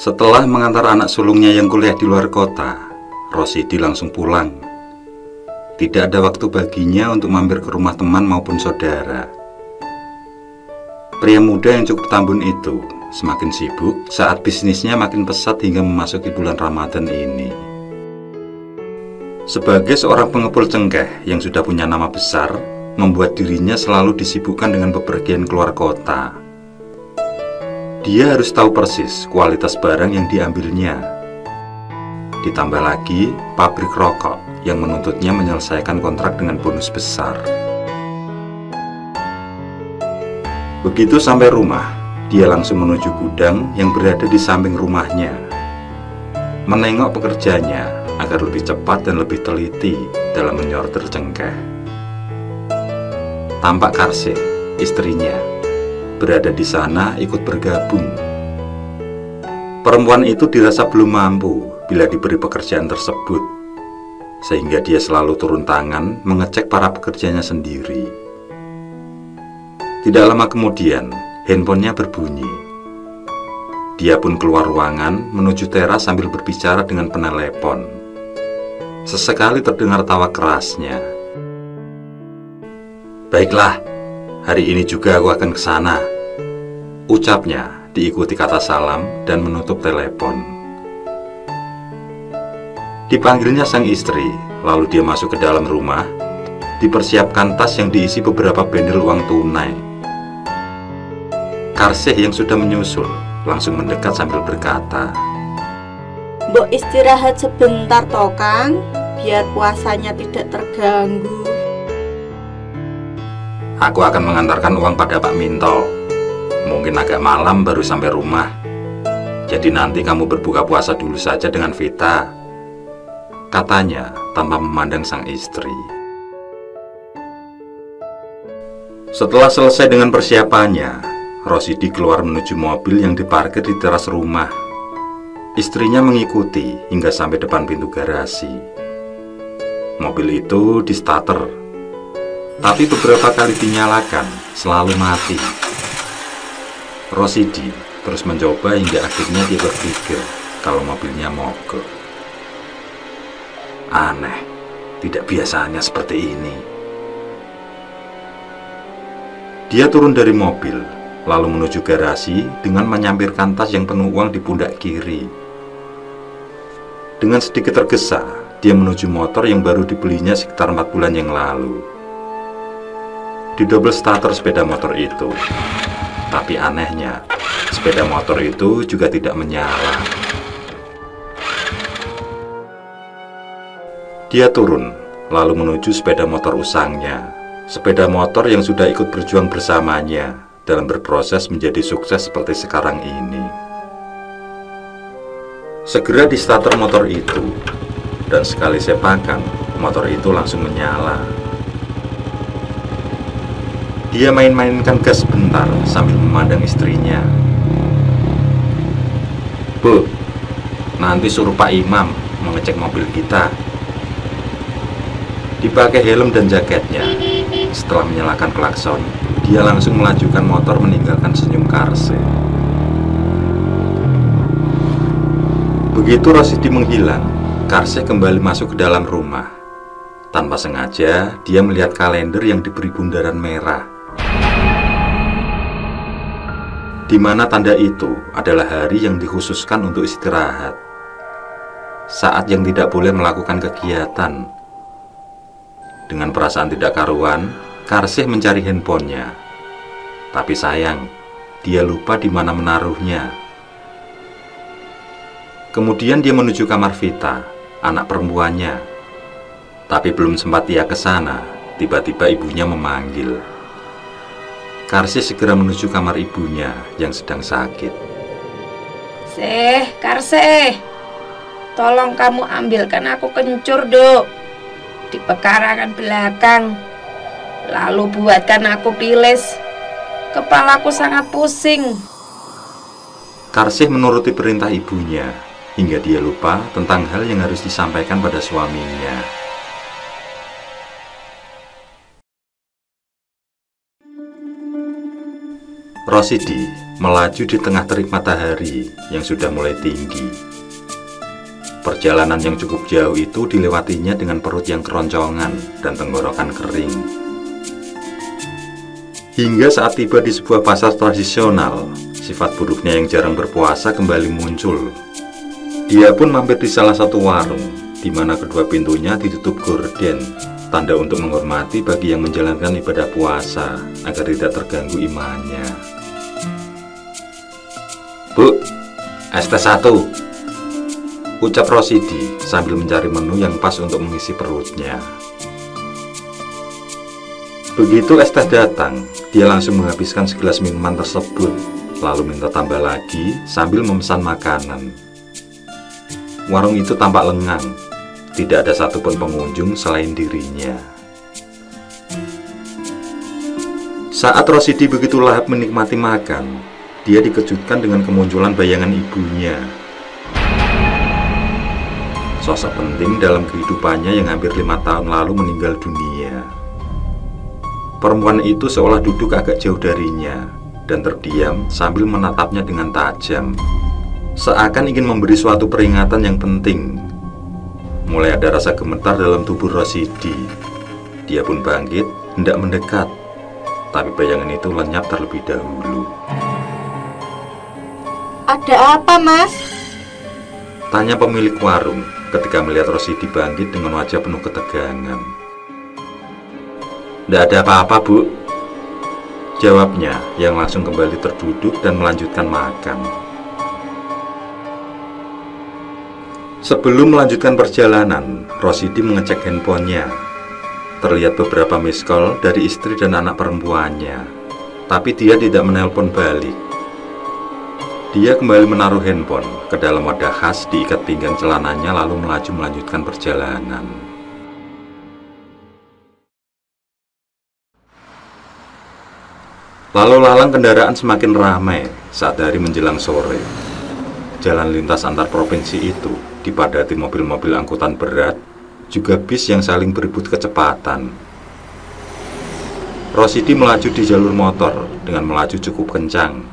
Setelah mengantar anak sulungnya yang kuliah di luar kota, Rosidi langsung pulang. Tidak ada waktu baginya untuk mampir ke rumah teman maupun saudara. Pria muda yang cukup tambun itu semakin sibuk saat bisnisnya makin pesat hingga memasuki bulan Ramadan ini. Sebagai seorang pengepul cengkeh yang sudah punya nama besar, membuat dirinya selalu disibukkan dengan bepergian keluar kota. Dia harus tahu persis kualitas barang yang diambilnya. Ditambah lagi pabrik rokok yang menuntutnya menyelesaikan kontrak dengan bonus besar. Begitu sampai rumah, dia langsung menuju gudang yang berada di samping rumahnya. Menengok pekerjanya agar lebih cepat dan lebih teliti dalam menyortir cengkeh. Tampak Karsih, istrinya, berada di sana ikut bergabung. Perempuan itu dirasa belum mampu bila diberi pekerjaan tersebut, sehingga dia selalu turun tangan mengecek para pekerjanya sendiri. Tidak lama kemudian, handphonenya berbunyi. Dia pun keluar ruangan menuju teras sambil berbicara dengan penelepon. Sesekali terdengar tawa kerasnya. Baiklah, hari ini juga aku akan ke sana. Ucapnya diikuti kata salam dan menutup telepon. Dipanggilnya sang istri, lalu dia masuk ke dalam rumah, dipersiapkan tas yang diisi beberapa bendel uang tunai Karseh yang sudah menyusul langsung mendekat sambil berkata, Mbok istirahat sebentar toh Kang, biar puasanya tidak terganggu. Aku akan mengantarkan uang pada Pak Minto. Mungkin agak malam baru sampai rumah. Jadi nanti kamu berbuka puasa dulu saja dengan Vita. Katanya tanpa memandang sang istri. Setelah selesai dengan persiapannya, Rosidi keluar menuju mobil yang diparkir di teras rumah. Istrinya mengikuti hingga sampai depan pintu garasi. Mobil itu di starter, tapi beberapa kali dinyalakan selalu mati. Rosidi terus mencoba hingga akhirnya dia berpikir kalau mobilnya mogok. Aneh, tidak biasanya seperti ini. Dia turun dari mobil lalu menuju garasi dengan menyampirkan tas yang penuh uang di pundak kiri. Dengan sedikit tergesa, dia menuju motor yang baru dibelinya sekitar empat bulan yang lalu. Di double starter sepeda motor itu, tapi anehnya, sepeda motor itu juga tidak menyala. Dia turun, lalu menuju sepeda motor usangnya, sepeda motor yang sudah ikut berjuang bersamanya dalam berproses menjadi sukses seperti sekarang ini. Segera di starter motor itu, dan sekali sepakan, motor itu langsung menyala. Dia main-mainkan gas sebentar sambil memandang istrinya. Bu, nanti suruh Pak Imam mengecek mobil kita. Dipakai helm dan jaketnya, setelah menyalakan klakson, dia langsung melajukan motor meninggalkan senyum Karse. Begitu Rosidi menghilang, Karse kembali masuk ke dalam rumah. Tanpa sengaja, dia melihat kalender yang diberi bundaran merah. Di mana tanda itu adalah hari yang dikhususkan untuk istirahat. Saat yang tidak boleh melakukan kegiatan. Dengan perasaan tidak karuan, Karsih mencari handphonenya. Tapi sayang, dia lupa di mana menaruhnya. Kemudian dia menuju kamar Vita, anak perempuannya. Tapi belum sempat dia ke sana, tiba-tiba ibunya memanggil. Karsih segera menuju kamar ibunya yang sedang sakit. Seh, Karsih, tolong kamu ambilkan aku kencur, dok. Di pekarangan belakang Lalu buatkan aku pilis. Kepalaku sangat pusing. Karsih menuruti perintah ibunya hingga dia lupa tentang hal yang harus disampaikan pada suaminya. Rosidi melaju di tengah terik matahari yang sudah mulai tinggi. Perjalanan yang cukup jauh itu dilewatinya dengan perut yang keroncongan dan tenggorokan kering. Hingga saat tiba di sebuah pasar tradisional, sifat buruknya yang jarang berpuasa kembali muncul. Dia pun mampir di salah satu warung, di mana kedua pintunya ditutup gorden, tanda untuk menghormati bagi yang menjalankan ibadah puasa agar tidak terganggu imannya. Bu, es teh satu. Ucap Rosidi sambil mencari menu yang pas untuk mengisi perutnya. Begitu es teh datang, dia langsung menghabiskan segelas minuman tersebut, lalu minta tambah lagi sambil memesan makanan. Warung itu tampak lengang, tidak ada satupun pengunjung selain dirinya. Saat Rosidi begitu lahap menikmati makan, dia dikejutkan dengan kemunculan bayangan ibunya. Sosok penting dalam kehidupannya yang hampir lima tahun lalu meninggal dunia. Perempuan itu seolah duduk agak jauh darinya dan terdiam sambil menatapnya dengan tajam. Seakan ingin memberi suatu peringatan yang penting. Mulai ada rasa gemetar dalam tubuh Rosidi. Dia pun bangkit, hendak mendekat. Tapi bayangan itu lenyap terlebih dahulu. Ada apa, Mas? Tanya pemilik warung ketika melihat Rosidi bangkit dengan wajah penuh ketegangan. Tidak ada apa-apa, Bu. Jawabnya yang langsung kembali terduduk dan melanjutkan makan. Sebelum melanjutkan perjalanan, Rosidi mengecek handphonenya. Terlihat beberapa miss call dari istri dan anak perempuannya, tapi dia tidak menelpon balik. Dia kembali menaruh handphone ke dalam wadah khas diikat pinggang celananya lalu melaju melanjutkan perjalanan. Lalu lalang kendaraan semakin ramai saat hari menjelang sore. Jalan lintas antar provinsi itu dipadati mobil-mobil angkutan berat, juga bis yang saling berebut kecepatan. Rosidi melaju di jalur motor dengan melaju cukup kencang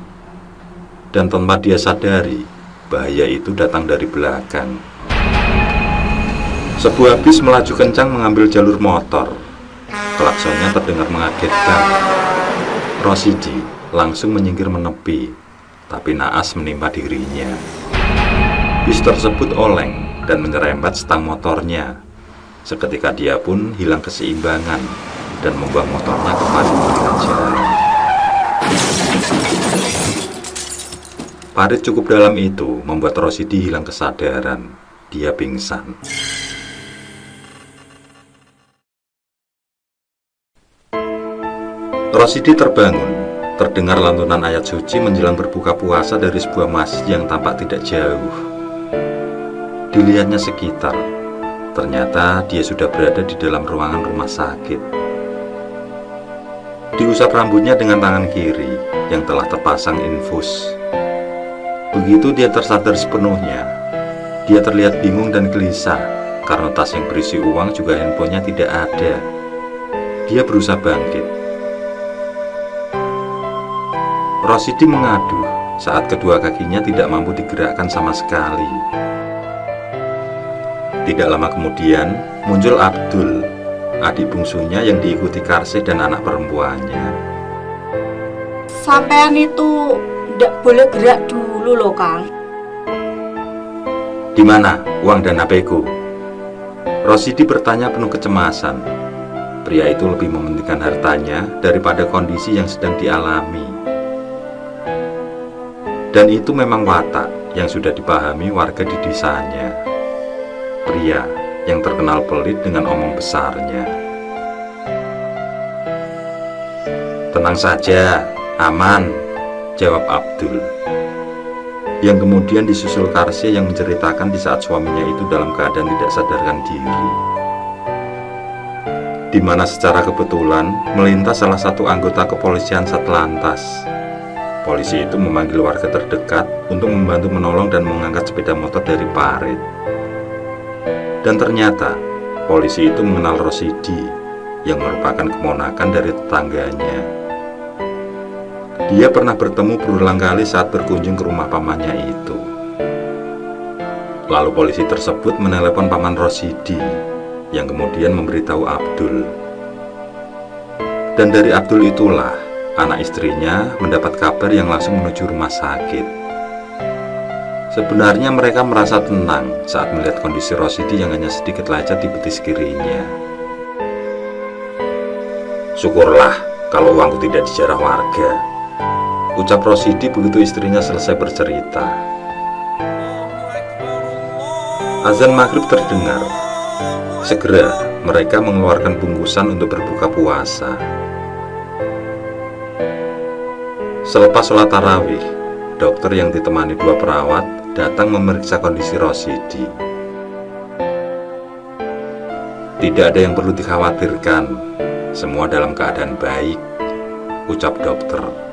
dan tanpa dia sadari, bahaya itu datang dari belakang. Sebuah bis melaju kencang mengambil jalur motor. Klaksonnya terdengar mengagetkan. Rosidi langsung menyingkir menepi, tapi naas menimpa dirinya. Bis tersebut oleng dan menyerempet stang motornya. Seketika dia pun hilang keseimbangan dan membuang motornya ke parit jalan. Parit cukup dalam itu membuat Rosidi hilang kesadaran. Dia pingsan. Rosidi terbangun, terdengar lantunan ayat suci menjelang berbuka puasa dari sebuah masjid yang tampak tidak jauh. Dilihatnya sekitar, ternyata dia sudah berada di dalam ruangan rumah sakit. Diusap rambutnya dengan tangan kiri yang telah terpasang infus. Begitu dia tersadar sepenuhnya, dia terlihat bingung dan gelisah karena tas yang berisi uang juga handphonenya tidak ada. Dia berusaha bangkit. Rosidi mengadu saat kedua kakinya tidak mampu digerakkan sama sekali. Tidak lama kemudian, muncul Abdul, adik bungsunya yang diikuti Karsi dan anak perempuannya. Sampean itu tidak boleh gerak dulu loh, Kang. Di mana uang dan HP-ku? Rosidi bertanya penuh kecemasan. Pria itu lebih mementingkan hartanya daripada kondisi yang sedang dialami. Dan itu memang watak yang sudah dipahami warga di desanya. Pria yang terkenal pelit dengan omong besarnya. Tenang saja, aman, jawab Abdul yang kemudian disusul Karsia yang menceritakan di saat suaminya itu dalam keadaan tidak sadarkan diri. Di mana secara kebetulan melintas salah satu anggota kepolisian Satlantas. Polisi itu memanggil warga terdekat untuk membantu menolong dan mengangkat sepeda motor dari parit. Dan ternyata polisi itu mengenal Rosidi yang merupakan kemonakan dari tetangganya. Dia pernah bertemu berulang kali saat berkunjung ke rumah pamannya itu. Lalu polisi tersebut menelepon paman Rosidi yang kemudian memberitahu Abdul. Dan dari Abdul itulah anak istrinya mendapat kabar yang langsung menuju rumah sakit. Sebenarnya mereka merasa tenang saat melihat kondisi Rosidi yang hanya sedikit lecet di betis kirinya. Syukurlah kalau uangku tidak dijarah warga. Ucap Rosidi begitu istrinya selesai bercerita. Azan maghrib terdengar. Segera mereka mengeluarkan bungkusan untuk berbuka puasa. Selepas sholat tarawih, dokter yang ditemani dua perawat datang memeriksa kondisi Rosidi. Tidak ada yang perlu dikhawatirkan, semua dalam keadaan baik, ucap dokter.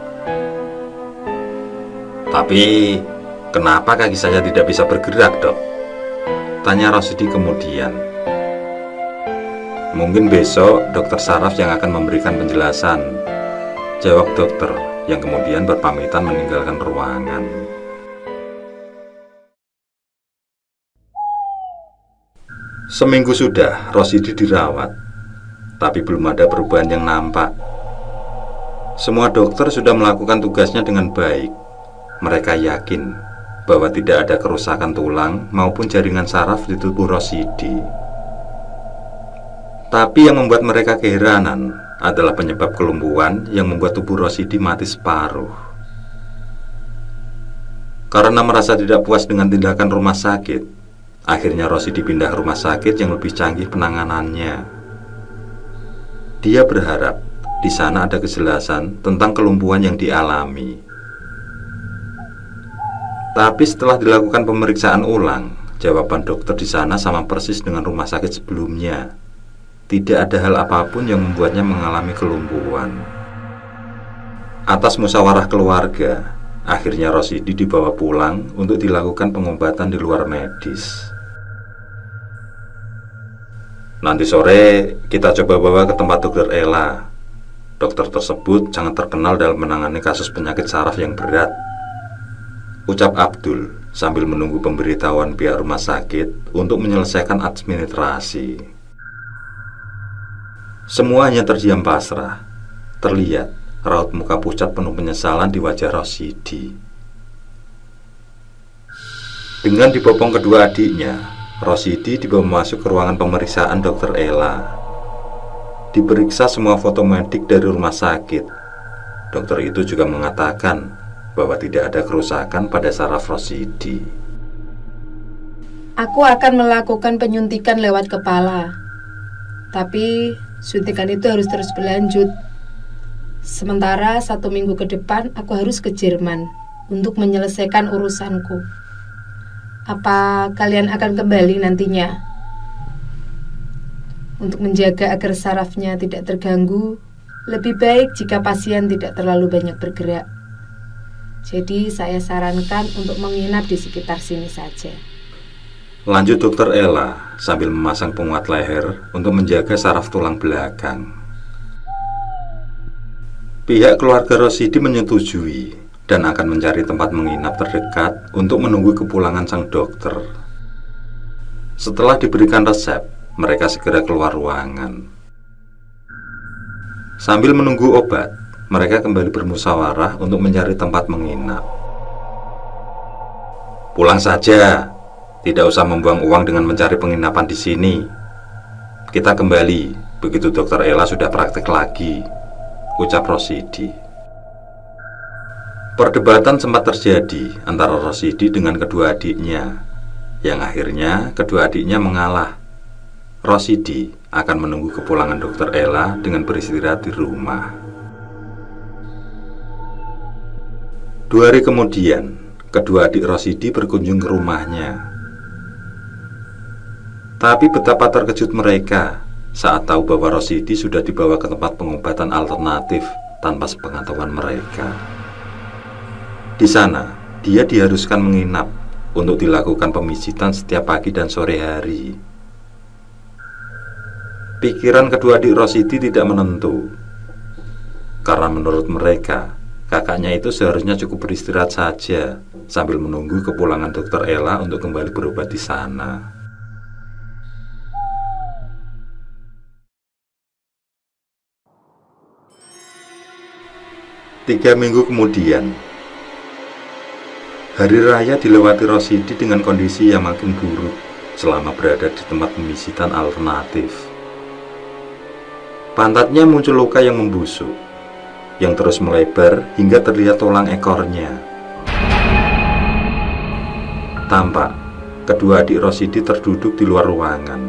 Tapi kenapa kaki saya tidak bisa bergerak dok? Tanya Rosidi kemudian. Mungkin besok dokter Saraf yang akan memberikan penjelasan. Jawab dokter yang kemudian berpamitan meninggalkan ruangan. Seminggu sudah Rosidi dirawat, tapi belum ada perubahan yang nampak. Semua dokter sudah melakukan tugasnya dengan baik mereka yakin bahwa tidak ada kerusakan tulang maupun jaringan saraf di tubuh Rosidi. Tapi yang membuat mereka keheranan adalah penyebab kelumpuhan yang membuat tubuh Rosidi mati separuh. Karena merasa tidak puas dengan tindakan rumah sakit, akhirnya Rosidi pindah ke rumah sakit yang lebih canggih penanganannya. Dia berharap di sana ada kejelasan tentang kelumpuhan yang dialami. Tapi setelah dilakukan pemeriksaan ulang, jawaban dokter di sana sama persis dengan rumah sakit sebelumnya. Tidak ada hal apa pun yang membuatnya mengalami kelumpuhan. Atas musyawarah keluarga, akhirnya Rosidi dibawa pulang untuk dilakukan pengobatan di luar medis. Nanti sore kita coba bawa ke tempat dokter Ella. Dokter tersebut sangat terkenal dalam menangani kasus penyakit saraf yang berat Ucap Abdul sambil menunggu pemberitahuan pihak rumah sakit untuk menyelesaikan administrasi. Semuanya terdiam pasrah. Terlihat raut muka pucat penuh penyesalan di wajah Rosidi. Dengan dibopong kedua adiknya, Rosidi dibawa masuk ke ruangan pemeriksaan dokter Ella. Diperiksa semua foto medik dari rumah sakit. Dokter itu juga mengatakan bahwa tidak ada kerusakan pada saraf Rosidi. Aku akan melakukan penyuntikan lewat kepala. Tapi suntikan itu harus terus berlanjut. Sementara satu minggu ke depan aku harus ke Jerman untuk menyelesaikan urusanku. Apa kalian akan kembali nantinya? Untuk menjaga agar sarafnya tidak terganggu, lebih baik jika pasien tidak terlalu banyak bergerak. Jadi saya sarankan untuk menginap di sekitar sini saja. Lanjut dokter Ella sambil memasang penguat leher untuk menjaga saraf tulang belakang. Pihak keluarga Rosidi menyetujui dan akan mencari tempat menginap terdekat untuk menunggu kepulangan sang dokter. Setelah diberikan resep, mereka segera keluar ruangan. Sambil menunggu obat, mereka kembali bermusyawarah untuk mencari tempat menginap. Pulang saja, tidak usah membuang uang dengan mencari penginapan di sini. Kita kembali begitu dokter Ella sudah praktek lagi, ucap Rosidi. Perdebatan sempat terjadi antara Rosidi dengan kedua adiknya, yang akhirnya kedua adiknya mengalah. Rosidi akan menunggu kepulangan dokter Ella dengan beristirahat di rumah. Dua hari kemudian, kedua adik Rosidi berkunjung ke rumahnya. Tapi betapa terkejut mereka saat tahu bahwa Rosidi sudah dibawa ke tempat pengobatan alternatif tanpa sepengetahuan mereka. Di sana, dia diharuskan menginap untuk dilakukan pemijitan setiap pagi dan sore hari. Pikiran kedua adik Rosidi tidak menentu, karena menurut mereka kakaknya itu seharusnya cukup beristirahat saja sambil menunggu kepulangan dokter Ella untuk kembali berobat di sana. Tiga minggu kemudian, hari raya dilewati Rosidi dengan kondisi yang makin buruk selama berada di tempat pemisitan alternatif. Pantatnya muncul luka yang membusuk, yang terus melebar hingga terlihat tulang ekornya. Tampak kedua adik Rosidi terduduk di luar ruangan.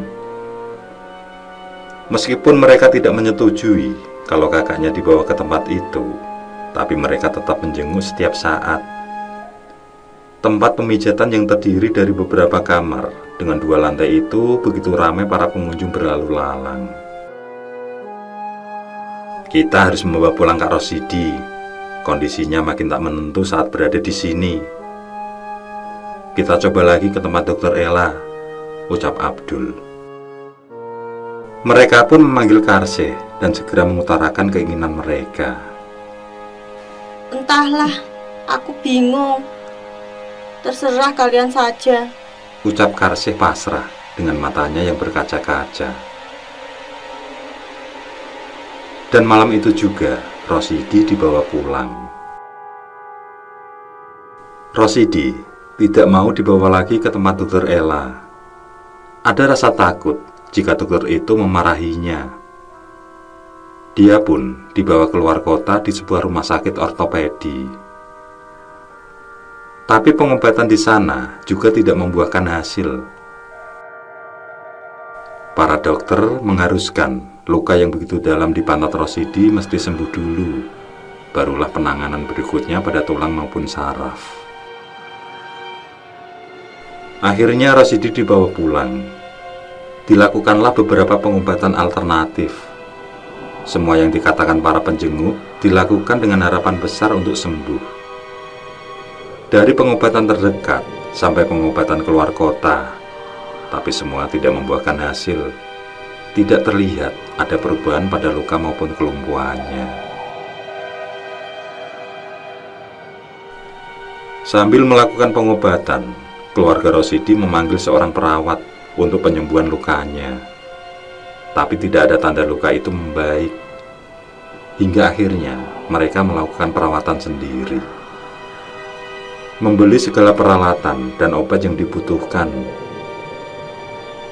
Meskipun mereka tidak menyetujui kalau kakaknya dibawa ke tempat itu, tapi mereka tetap menjenguk setiap saat. Tempat pemijatan yang terdiri dari beberapa kamar dengan dua lantai itu begitu ramai para pengunjung berlalu lalang. Kita harus membawa pulang Kak Rosidi. Kondisinya makin tak menentu saat berada di sini. Kita coba lagi ke tempat dokter Ella, ucap Abdul. Mereka pun memanggil Karse dan segera mengutarakan keinginan mereka. Entahlah, aku bingung. Terserah kalian saja. Ucap Karsih pasrah dengan matanya yang berkaca-kaca. Dan malam itu juga, Rosidi dibawa pulang. Rosidi tidak mau dibawa lagi ke tempat dokter Ella. Ada rasa takut jika dokter itu memarahinya dia pun dibawa keluar kota di sebuah rumah sakit ortopedi. Tapi pengobatan di sana juga tidak membuahkan hasil. Para dokter mengharuskan luka yang begitu dalam di pantat Rosidi mesti sembuh dulu, barulah penanganan berikutnya pada tulang maupun saraf. Akhirnya Rosidi dibawa pulang. Dilakukanlah beberapa pengobatan alternatif semua yang dikatakan para penjenguk dilakukan dengan harapan besar untuk sembuh. Dari pengobatan terdekat sampai pengobatan keluar kota, tapi semua tidak membuahkan hasil. Tidak terlihat ada perubahan pada luka maupun kelumpuhannya. Sambil melakukan pengobatan, keluarga Rosidi memanggil seorang perawat untuk penyembuhan lukanya tapi tidak ada tanda luka itu membaik. Hingga akhirnya mereka melakukan perawatan sendiri. Membeli segala peralatan dan obat yang dibutuhkan.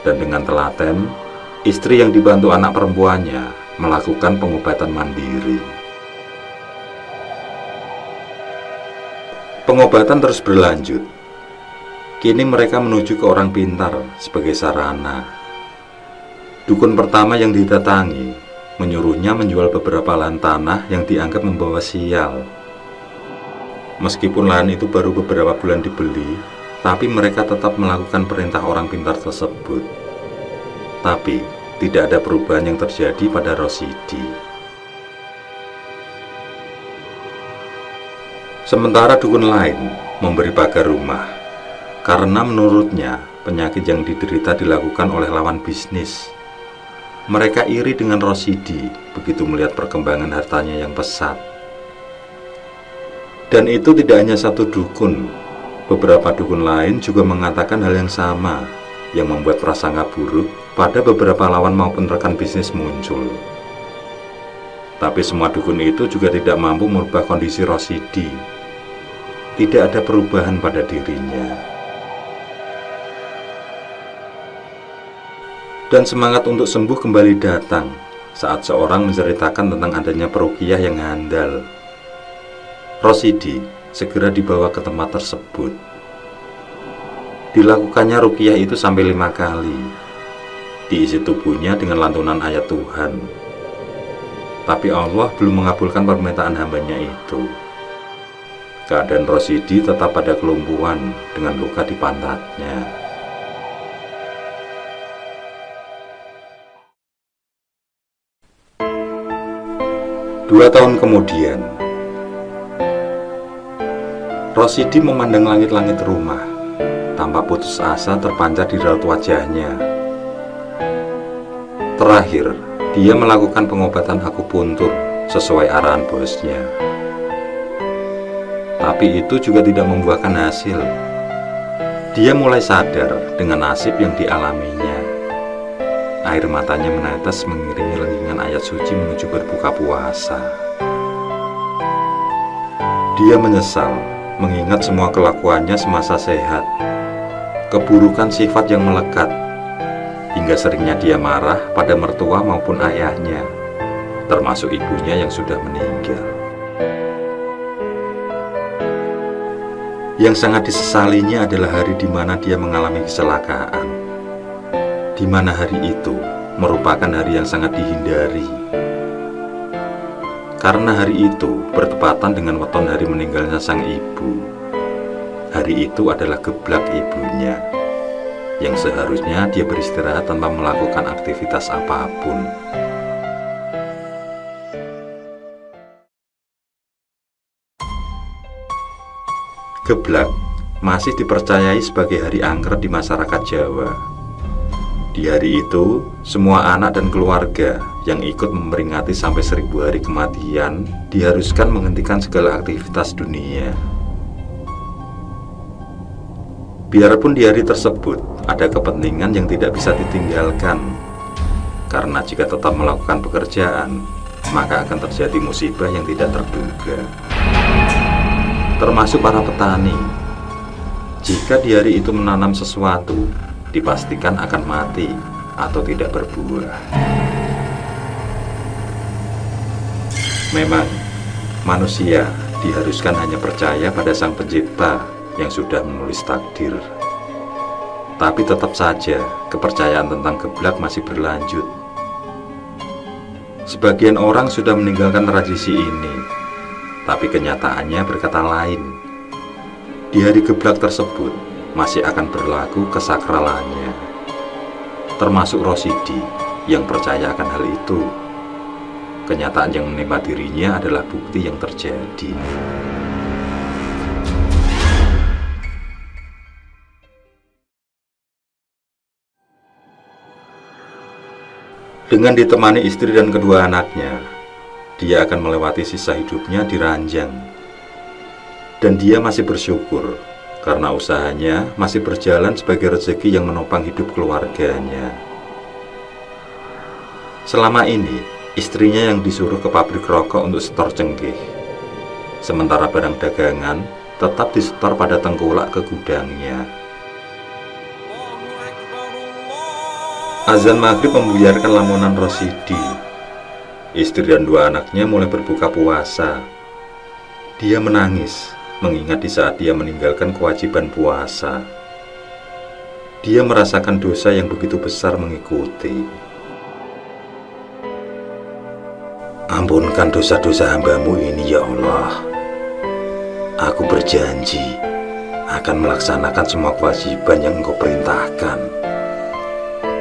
Dan dengan telaten, istri yang dibantu anak perempuannya melakukan pengobatan mandiri. Pengobatan terus berlanjut. Kini mereka menuju ke orang pintar sebagai sarana Dukun pertama yang didatangi menyuruhnya menjual beberapa lahan tanah yang dianggap membawa sial. Meskipun lahan itu baru beberapa bulan dibeli, tapi mereka tetap melakukan perintah orang pintar tersebut. Tapi tidak ada perubahan yang terjadi pada Rosidi. Sementara dukun lain memberi pagar rumah karena menurutnya penyakit yang diderita dilakukan oleh lawan bisnis mereka iri dengan Rosidi begitu melihat perkembangan hartanya yang pesat. Dan itu tidak hanya satu dukun. Beberapa dukun lain juga mengatakan hal yang sama yang membuat prasangka buruk pada beberapa lawan maupun rekan bisnis muncul. Tapi semua dukun itu juga tidak mampu merubah kondisi Rosidi. Tidak ada perubahan pada dirinya. dan semangat untuk sembuh kembali datang saat seorang menceritakan tentang adanya perukiah yang handal. Rosidi segera dibawa ke tempat tersebut. Dilakukannya rukiah itu sampai lima kali. Diisi tubuhnya dengan lantunan ayat Tuhan. Tapi Allah belum mengabulkan permintaan hambanya itu. Keadaan Rosidi tetap pada kelumpuhan dengan luka di pantatnya. Dua tahun kemudian, Rosidi memandang langit-langit rumah, tampak putus asa terpancar di raut wajahnya. Terakhir, dia melakukan pengobatan akupuntur sesuai arahan bosnya. Tapi itu juga tidak membuahkan hasil. Dia mulai sadar dengan nasib yang dialaminya. Air matanya menetes mengiringi lenggingan ayat suci menuju berbuka puasa. Dia menyesal mengingat semua kelakuannya semasa sehat, keburukan sifat yang melekat, hingga seringnya dia marah pada mertua maupun ayahnya, termasuk ibunya yang sudah meninggal. Yang sangat disesalinya adalah hari di mana dia mengalami kecelakaan. Di mana hari itu merupakan hari yang sangat dihindari. Karena hari itu bertepatan dengan weton hari meninggalnya sang ibu. Hari itu adalah geblak ibunya. Yang seharusnya dia beristirahat tanpa melakukan aktivitas apa pun. Geblak masih dipercayai sebagai hari angker di masyarakat Jawa. Di hari itu, semua anak dan keluarga yang ikut memperingati sampai seribu hari kematian diharuskan menghentikan segala aktivitas dunia. Biarpun di hari tersebut ada kepentingan yang tidak bisa ditinggalkan, karena jika tetap melakukan pekerjaan, maka akan terjadi musibah yang tidak terduga termasuk para petani. Jika di hari itu menanam sesuatu, dipastikan akan mati atau tidak berbuah. Memang, manusia diharuskan hanya percaya pada Sang Pencipta yang sudah menulis takdir. Tapi tetap saja, kepercayaan tentang geblak masih berlanjut. Sebagian orang sudah meninggalkan tradisi ini tapi kenyataannya berkata lain. Di hari geblak tersebut masih akan berlaku kesakralannya. Termasuk Rosidi yang percaya akan hal itu. Kenyataan yang menimpa dirinya adalah bukti yang terjadi. Dengan ditemani istri dan kedua anaknya, dia akan melewati sisa hidupnya di ranjang. Dan dia masih bersyukur karena usahanya masih berjalan sebagai rezeki yang menopang hidup keluarganya. Selama ini, istrinya yang disuruh ke pabrik rokok untuk setor cengkeh. Sementara barang dagangan tetap disetor pada tengkulak ke gudangnya. Azan maghrib membuyarkan lamunan Rosidi Istri dan dua anaknya mulai berbuka puasa. Dia menangis, mengingat di saat dia meninggalkan kewajiban puasa. Dia merasakan dosa yang begitu besar mengikuti. Ampunkan dosa-dosa hambamu ini ya Allah. Aku berjanji akan melaksanakan semua kewajiban yang engkau perintahkan.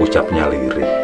Ucapnya lirih.